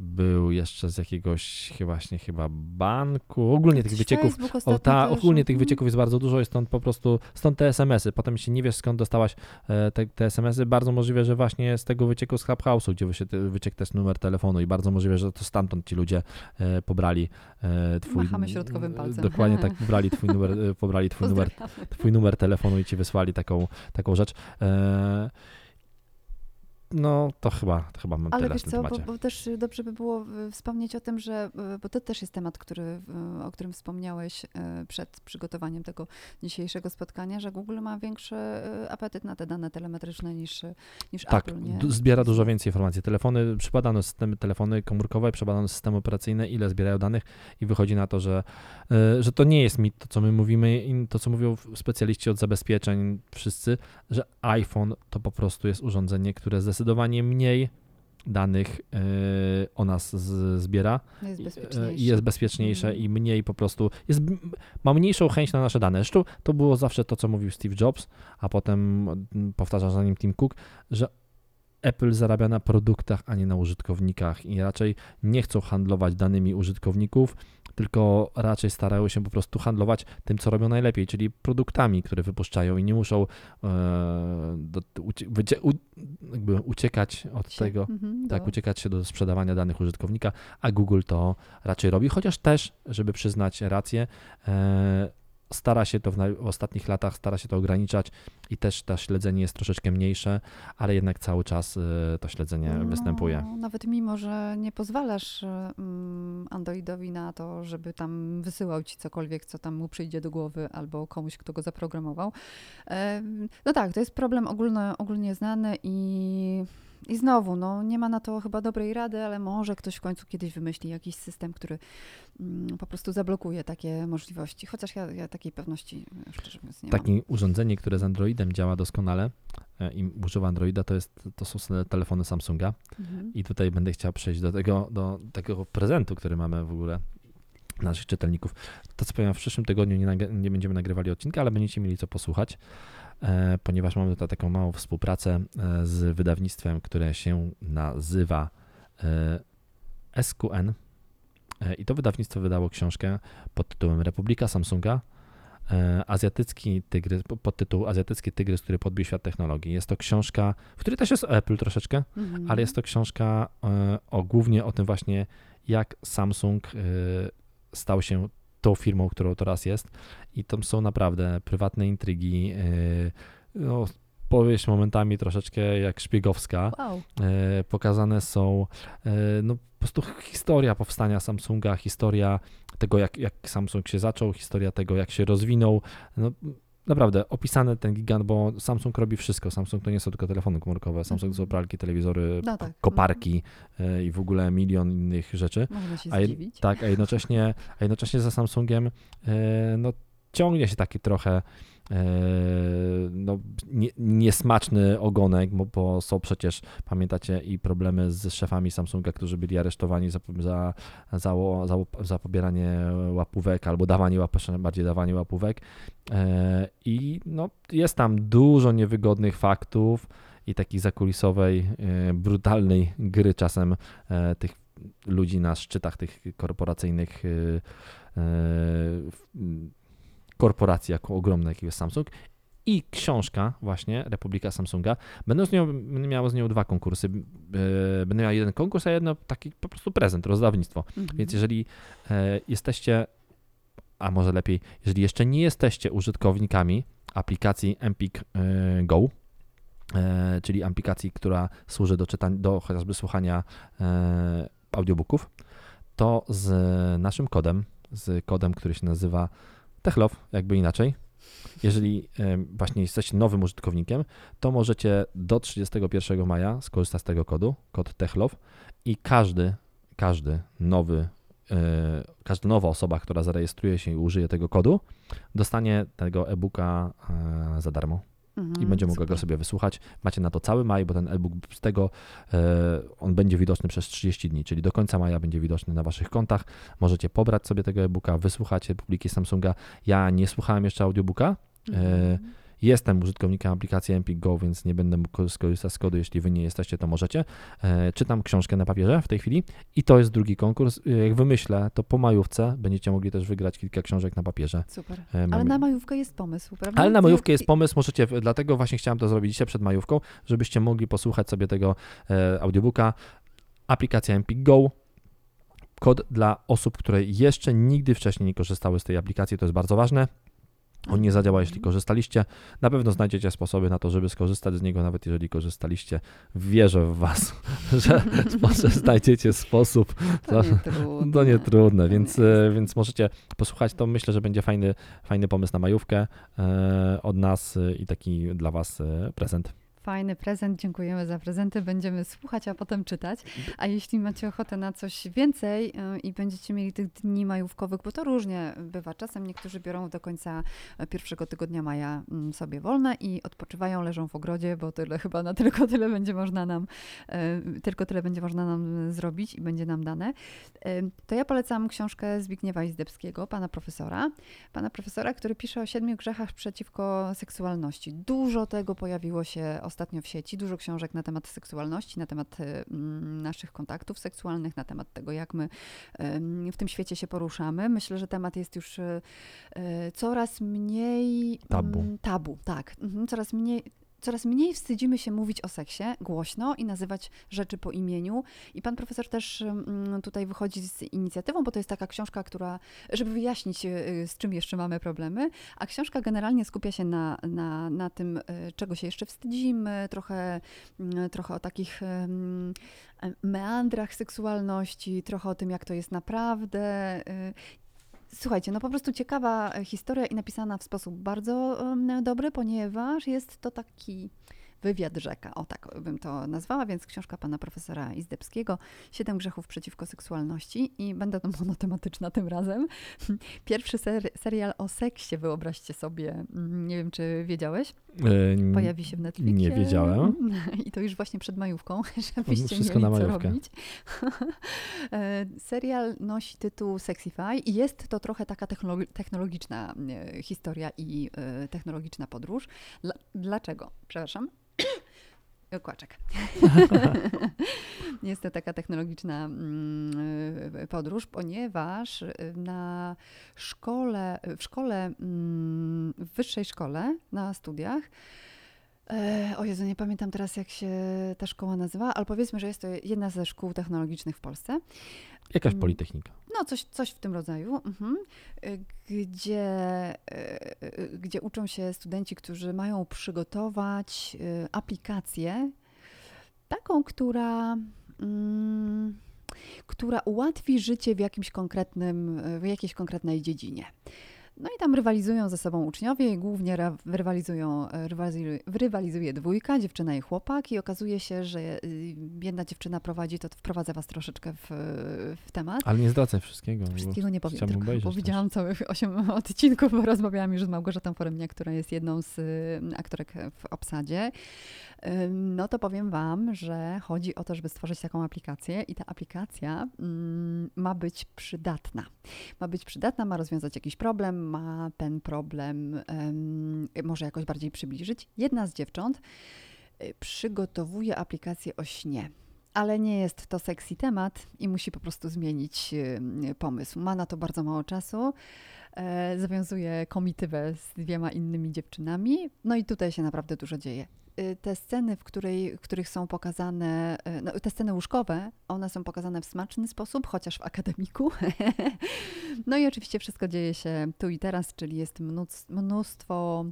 był jeszcze z jakiegoś właśnie chyba banku. Ogólnie tych wycieków, o, ta, ogólnie tych wycieków jest bardzo dużo i stąd po prostu, stąd te SMS-y. Potem się nie wiesz skąd dostałaś e, te, te SMS-y. Bardzo możliwe, że właśnie z tego wycieku z Clubhouse'u, gdzie wyciek też numer telefonu i bardzo możliwe, że to stamtąd ci ludzie e, pobrali e, twój... Machamy środkowym palcem. Dokładnie tak, <laughs> pobrali twój numer, pobrali twój numer, twój numer telefonu i ci wysłali taką, taką rzecz. No, to chyba, to chyba mam Ale tyle wiesz co, bo, bo, też dobrze by było e, wspomnieć o tym, że, e, bo to też jest temat, który, o którym wspomniałeś e, przed przygotowaniem tego dzisiejszego spotkania, że Google ma większy apetyt na te dane telemetryczne niż, niż tak, Apple. Nie? zbiera dużo więcej informacji. Telefony, przybadano systemy telefony komórkowe, przybadano systemy operacyjne, ile zbierają danych i wychodzi na to, że, że to nie jest mit, to co my mówimy, to co mówią specjaliści od zabezpieczeń wszyscy, że iPhone to po prostu jest urządzenie, które zdecydowanie zdecydowanie mniej danych e, o nas zbiera jest i jest bezpieczniejsze mm. i mniej po prostu jest, ma mniejszą chęć na nasze dane. Zresztą to było zawsze to, co mówił Steve Jobs, a potem powtarza za nim Tim Cook, że Apple zarabia na produktach, a nie na użytkownikach i raczej nie chcą handlować danymi użytkowników, tylko raczej starają się po prostu handlować tym, co robią najlepiej, czyli produktami, które wypuszczają i nie muszą e, do, ucie, u, jakby uciekać od się, tego, mm-hmm, tak, do... uciekać się do sprzedawania danych użytkownika, a Google to raczej robi, chociaż też, żeby przyznać rację, e, stara się to w, w, ostatnich latach, stara się to ograniczać i też to śledzenie jest troszeczkę mniejsze, ale jednak cały czas y, to śledzenie no, występuje. Nawet mimo, że nie pozwalasz Androidowi na to, żeby tam wysyłał ci cokolwiek, co tam mu przyjdzie do głowy albo komuś, kto go zaprogramował. No tak, to jest problem ogólno, ogólnie znany i i znowu, no, nie ma na to chyba dobrej rady, ale może ktoś w końcu kiedyś wymyśli jakiś system, który mm, po prostu zablokuje takie możliwości. Chociaż ja, ja takiej pewności szczerze mówiąc nie Takie mam. urządzenie, które z Androidem działa doskonale e, i używa Androida, to, jest, to są telefony Samsunga. Mhm. I tutaj będę chciał przejść do tego, do takiego prezentu, który mamy w ogóle naszych czytelników. To co powiem, w przyszłym tygodniu nie, nie będziemy nagrywali odcinka, ale będziecie mieli co posłuchać. E, ponieważ mamy tutaj taką małą współpracę e, z wydawnictwem, które się nazywa e, SQN. I to wydawnictwo wydało książkę pod tytułem Republika Samsunga, azjatycki tygrys, pod tytuł Azjatycki tygrys, który podbił świat technologii. Jest to książka, w której też jest Apple troszeczkę, mhm. ale jest to książka o, głównie o tym właśnie, jak Samsung stał się tą firmą, którą teraz jest i tam są naprawdę prywatne intrygi, yy, no, powieść momentami troszeczkę jak szpiegowska. Wow. Yy, pokazane są yy, no, po prostu historia powstania Samsunga, historia tego, jak, jak Samsung się zaczął, historia tego, jak się rozwinął. No, naprawdę opisany ten gigant, bo Samsung robi wszystko. Samsung to nie są tylko telefony komórkowe, Samsung to są pralki, telewizory, No tak. koparki e, i w ogóle milion innych rzeczy. Można się A zdziwić. Tak, a jednocześnie, a jednocześnie za Samsungiem e, no, ciągnie się taki trochę no, nie, niesmaczny ogonek, bo, bo są przecież, pamiętacie, i problemy z szefami Samsunga, którzy byli aresztowani za, za, za, za, za pobieranie łapówek albo dawanie łapówek, bardziej dawanie łapówek. E, I no, jest tam dużo niewygodnych faktów i takiej zakulisowej, e, brutalnej gry czasem e, tych ludzi na szczytach tych korporacyjnych e, e, korporacji, jako ogromne, jakie jest Samsung. I książka właśnie, Republika Samsunga. Będę, z nią, będę miał z nią dwa konkursy. E, Będę miał jeden konkurs, a jedno taki po prostu prezent, rozdawnictwo. Mhm. Więc jeżeli e, jesteście, a może lepiej, jeżeli jeszcze nie jesteście użytkownikami aplikacji Empik e, Go, czyli aplikacji, która służy do czytania, do chociażby słuchania audiobooków, to z naszym kodem, z kodem, który się nazywa Techlove, jakby inaczej. Jeżeli właśnie jesteście nowym użytkownikiem, to możecie do 31 maja skorzystać z tego kodu, kod Techlove i każdy, każdy nowy, e, każda nowa osoba, która zarejestruje się i użyje tego kodu, dostanie tego e-booka e, za darmo Mhm, i będzie mogła go sobie wysłuchać. Macie na to cały maj, bo ten e-book z tego e, on będzie widoczny przez 30 dni, czyli do końca maja będzie widoczny na waszych kontach. Możecie pobrać sobie tego e-booka, wysłuchać Republiki Samsunga. Ja nie słuchałem jeszcze audiobooka. Mhm. Jestem użytkownikiem aplikacji Empik Go, więc nie będę mógł skorzystać z kodu. Jeśli wy nie jesteście, to możecie. E, czytam książkę na papierze w tej chwili i to jest drugi konkurs. E, Jak wymyślę, to po majówce będziecie mogli też wygrać kilka książek na papierze. Super. E, Ale na majówkę jest pomysł, prawda? ale na majówkę jest pomysł, możecie, dlatego właśnie chciałem to zrobić dzisiaj przed majówką, żebyście mogli posłuchać sobie tego audiobooka. Aplikacja Empik Go. Kod dla osób, które jeszcze nigdy wcześniej nie korzystały z tej aplikacji, to jest bardzo ważne. On nie zadziała, jeśli korzystaliście. Na pewno znajdziecie sposoby na to, żeby skorzystać z niego, nawet jeżeli korzystaliście. Wierzę w Was, <laughs> że może znajdziecie sposób. To nie trudne. To nie trudne, więc, nie e, więc możecie posłuchać. To myślę, że będzie fajny, fajny pomysł na majówkę e, od nas e, i taki dla Was prezent. Fajny prezent, dziękujemy za prezenty. Będziemy słuchać, a potem czytać. A jeśli macie ochotę na coś więcej y, i będziecie mieli tych dni majówkowych, bo to różnie bywa. Czasem niektórzy biorą do końca pierwszego tygodnia maja mm, sobie wolne i odpoczywają, leżą w ogrodzie, bo tyle chyba na tylko tyle będzie można nam, e, tylko tyle będzie można nam zrobić i będzie nam dane. E, To ja polecam książkę Zbigniewa Izdebskiego, pana profesora. Pana profesora, który pisze o siedmiu grzechach przeciwko seksualności. Dużo tego pojawiło się ostatnio w sieci, dużo książek na temat seksualności, na temat e, mm, naszych kontaktów seksualnych, na temat tego, jak my em, w tym świecie się poruszamy. Myślę, że temat jest już e, coraz mniej Tabu. mm, tabu, tak. Mhm, coraz mniej. Coraz mniej wstydzimy się mówić o seksie głośno i nazywać rzeczy po imieniu. I pan profesor też mm, tutaj wychodzi z inicjatywą, bo to jest taka książka, która, żeby wyjaśnić, y, z czym jeszcze mamy problemy, a książka generalnie skupia się na, na, na tym, y, czego się jeszcze wstydzimy, trochę, mm, trochę o takich em, meandrach seksualności, trochę o tym, jak to jest naprawdę. Słuchajcie, no po prostu ciekawa e, historia i napisana w sposób bardzo dobry, ponieważ jest to taki wywiad rzeka, o tak bym to nazwała, więc książka pana profesora Izdebskiego, Siedem grzechów przeciwko seksualności i będę <laughs> monotematyczna tym razem. Pierwszy ser, serial o seksie, wyobraźcie sobie, nie wiem czy wiedziałeś, E, pojawi się w Netflixie. nie wiedziałem. <laughs> I to już właśnie przed majówką, <laughs> żebyście Wszystko mieli na co majówkę. robić. E, Serial nosi tytuł Sexify i jest to trochę taka technologi- technologiczna e, historia i technologiczna podróż. Dla, dlaczego? Przepraszam. <coughs> Kłaczek. <laughs> Jest to taka technologiczna mm, y, podróż, ponieważ y, na szkole, w szkole, mm, w wyższej szkole, na studiach, e, o Jezu, nie pamiętam teraz jak się ta szkoła nazywa, ale powiedzmy, że jest to jedna ze szkół technologicznych w Polsce. Jakaś Mm. politechnika. No, coś, coś w tym rodzaju, mhm. Y, gdzie, y, y, gdzie uczą się studenci, którzy mają przygotować aplikację, taką, która, mm, która ułatwi życie w jakimś konkretnym, w jakiejś konkretnej dziedzinie. No i tam rywalizują ze sobą uczniowie i głównie rywalizują, e, rywalizuje, dwójka, dziewczyna i chłopak i okazuje się, że y, jedna dziewczyna prowadzi, to wprowadza was troszeczkę w, w temat. Ale nie zdradzaj wszystkiego. bo Wszystkiego nie powiem, tylko obejrzeć powiedziałam całych <laughs> osiem odcinków, bo rozmawiałam już z Małgorzatą Foremniak, która jest jedną z y, aktorek w obsadzie. No to powiem Wam, że chodzi o to, żeby stworzyć taką aplikację i ta aplikacja mm, ma być przydatna. Ma być przydatna, ma rozwiązać jakiś problem, ma ten problem em, może jakoś bardziej przybliżyć. Jedna z dziewcząt y, przygotowuje aplikację o śnie. Ale nie jest to sexy temat i musi po prostu zmienić y, pomysł. Ma na to bardzo mało czasu. E, zawiązuje komitywę z dwiema innymi dziewczynami. No i tutaj się naprawdę dużo dzieje. Y, Te sceny, w, której, w których są pokazane, y, no, te sceny łóżkowe, one są pokazane w smaczny sposób, chociaż w akademiku. <laughs> no i oczywiście wszystko dzieje się tu i teraz, czyli jest mnóstwo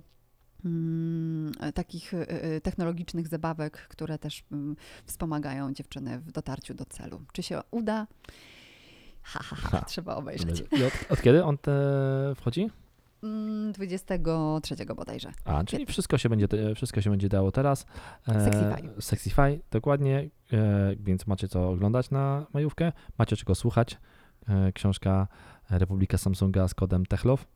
mm, takich y, technologicznych zabawek, które też mm, wspomagają dziewczyny w dotarciu do celu. Czy się uda? Ha, ha, ha, Ha. trzeba obejrzeć. I od, od kiedy on te wchodzi? Mm, 23 bodajże. A, czyli wszystko się będzie, te- wszystko się będzie dało teraz. E, Sexify. Sexify, dokładnie, e, więc macie co oglądać na majówkę, macie czego słuchać. E, książka Republika Samsunga z kodem TECHLOW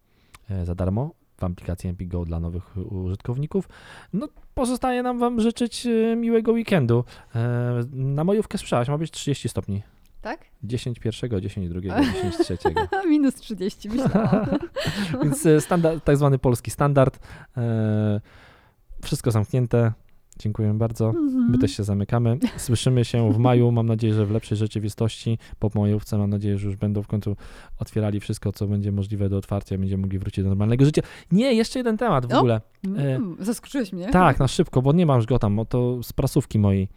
e, za darmo w aplikacji MP Go dla nowych użytkowników. No, pozostaje nam Wam życzyć e, miłego weekendu. E, na majówkę słyszałaś, ma być 30 stopni. Tak? 10 pierwszego, 10 drugiego, <laughs> 10 trzeciego. Minus 30 myślałam. <laughs> Więc e, standard, tak zwany polski standard. E, wszystko zamknięte. Dziękuję bardzo. Mhm. My też się zamykamy. Słyszymy się w maju, mam nadzieję, że w lepszej rzeczywistości. Po majówce mam nadzieję, że już będą w końcu otwierali wszystko, co będzie możliwe do otwarcia, będziemy mogli wrócić do normalnego życia. Nie, jeszcze jeden temat w O! ogóle. Mm, zaskoczyłeś mnie. Tak, na szybko, bo nie mam już go tam, o to z prasówki mojej.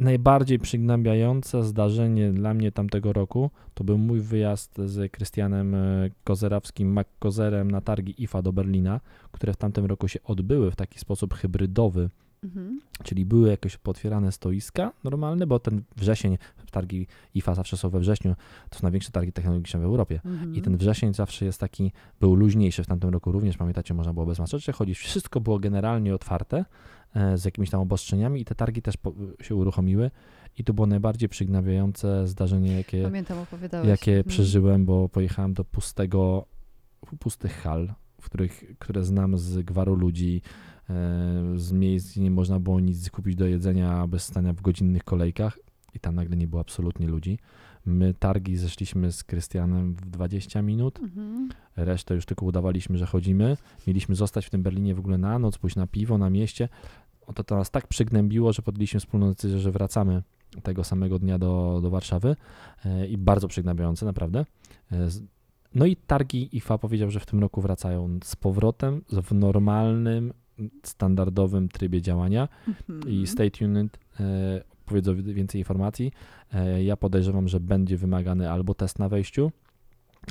Najbardziej przygnębiające zdarzenie dla mnie tamtego roku to był mój wyjazd z Krystianem e, Kozerawskim, McKozerem na targi IFA do Berlina, które w tamtym roku się odbyły w taki sposób hybrydowy, Mhm. czyli były jakieś potwierane stoiska normalne, bo ten wrzesień, targi IFA zawsze są we wrześniu, to są największe targi technologiczne w Europie. Mhm. I ten wrzesień zawsze jest taki, był luźniejszy w tamtym roku również, pamiętacie, można było bez maseczek chodzić, wszystko było generalnie otwarte e, z jakimiś tam obostrzeniami i te targi też po, się uruchomiły i to było najbardziej przygnawiające zdarzenie, jakie, Pamiętam, jakie Mhm. przeżyłem, bo pojechałem do pustego, pustych hal, w których, które znam z gwaru ludzi, e, z miejsc, gdzie nie można było nic kupić do jedzenia bez stania w godzinnych kolejkach i tam nagle nie było absolutnie ludzi. My targi zeszliśmy z Krystianem w 20 minut, Mhm. resztę już tylko udawaliśmy, że chodzimy. Mieliśmy zostać w tym Berlinie w ogóle na noc, pójść na piwo na mieście. Oto to nas tak przygnębiło, że podjęliśmy wspólną decyzję, że wracamy tego samego dnia do, do Warszawy e, i bardzo przygnębiające, naprawdę. E, No i targi IFA powiedział, że w tym roku wracają z powrotem w normalnym, standardowym trybie działania Mhm. i Stay Tuned e, powiedzą wi- więcej informacji. E, ja podejrzewam, że będzie wymagany albo test na wejściu,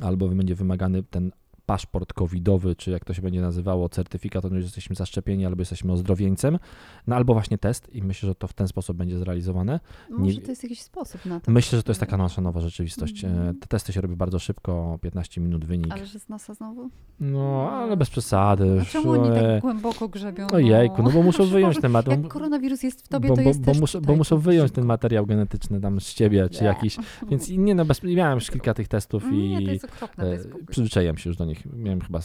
albo będzie wymagany ten paszport covidowy, czy jak to się będzie nazywało, certyfikat, o tym, że jesteśmy zaszczepieni, albo jesteśmy ozdrowieńcem, no albo właśnie test i myślę, że to w ten sposób będzie zrealizowane. Może nie- to jest jakiś sposób na to. Myślę, że to jest taka nasza nowa rzeczywistość. E, Mhm. Te testy się robi bardzo szybko, 15 minut wynik. Ale że z nosa znowu? No, ale bez przesady. A czemu oni E, tak głęboko grzebią? Ojejku, no bo muszą wyjąć ten materiał. Jak koronawirus jest w tobie, bo, to jest bo, bo muszą wyjąć ten materiał genetyczny tam z ciebie, czy jakiś. Więc i nie no, bez, miałem już kilka tych testów Nie, to i jest okropne. To e, jest ogóle- przyzwyczaiłem się już do nich. Miałem chyba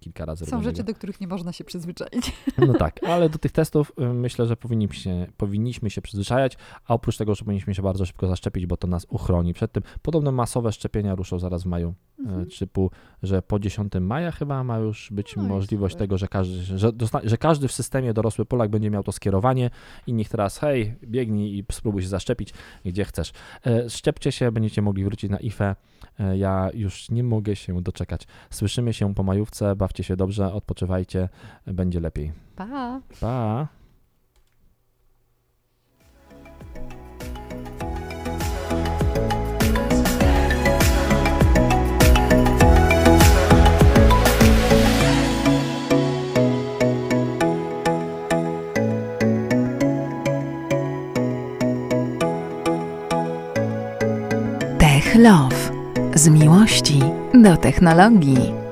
kilka razy. Są rzeczy, do których nie można się przyzwyczaić. <laughs> No tak, ale do tych testów y, myślę, że powinniśmy, powinniśmy się przyzwyczajać, a oprócz tego, że powinniśmy się bardzo szybko zaszczepić, bo to nas uchroni przed tym. Podobno masowe szczepienia ruszą zaraz w maju, y, Mhm. typu, że po 10 maja chyba ma już być No możliwość tego, że każdy, że, że każdy w systemie dorosły Polak będzie miał to skierowanie i niech teraz, hej, biegnij i spróbuj się zaszczepić, gdzie chcesz. E, Szczepcie się, będziecie mogli wrócić na IFE. Ja już nie mogę się doczekać. Słyszymy się po majówce, bawcie się dobrze, odpoczywajcie, będzie lepiej. Pa! Pa! Love. Z miłości do technologii.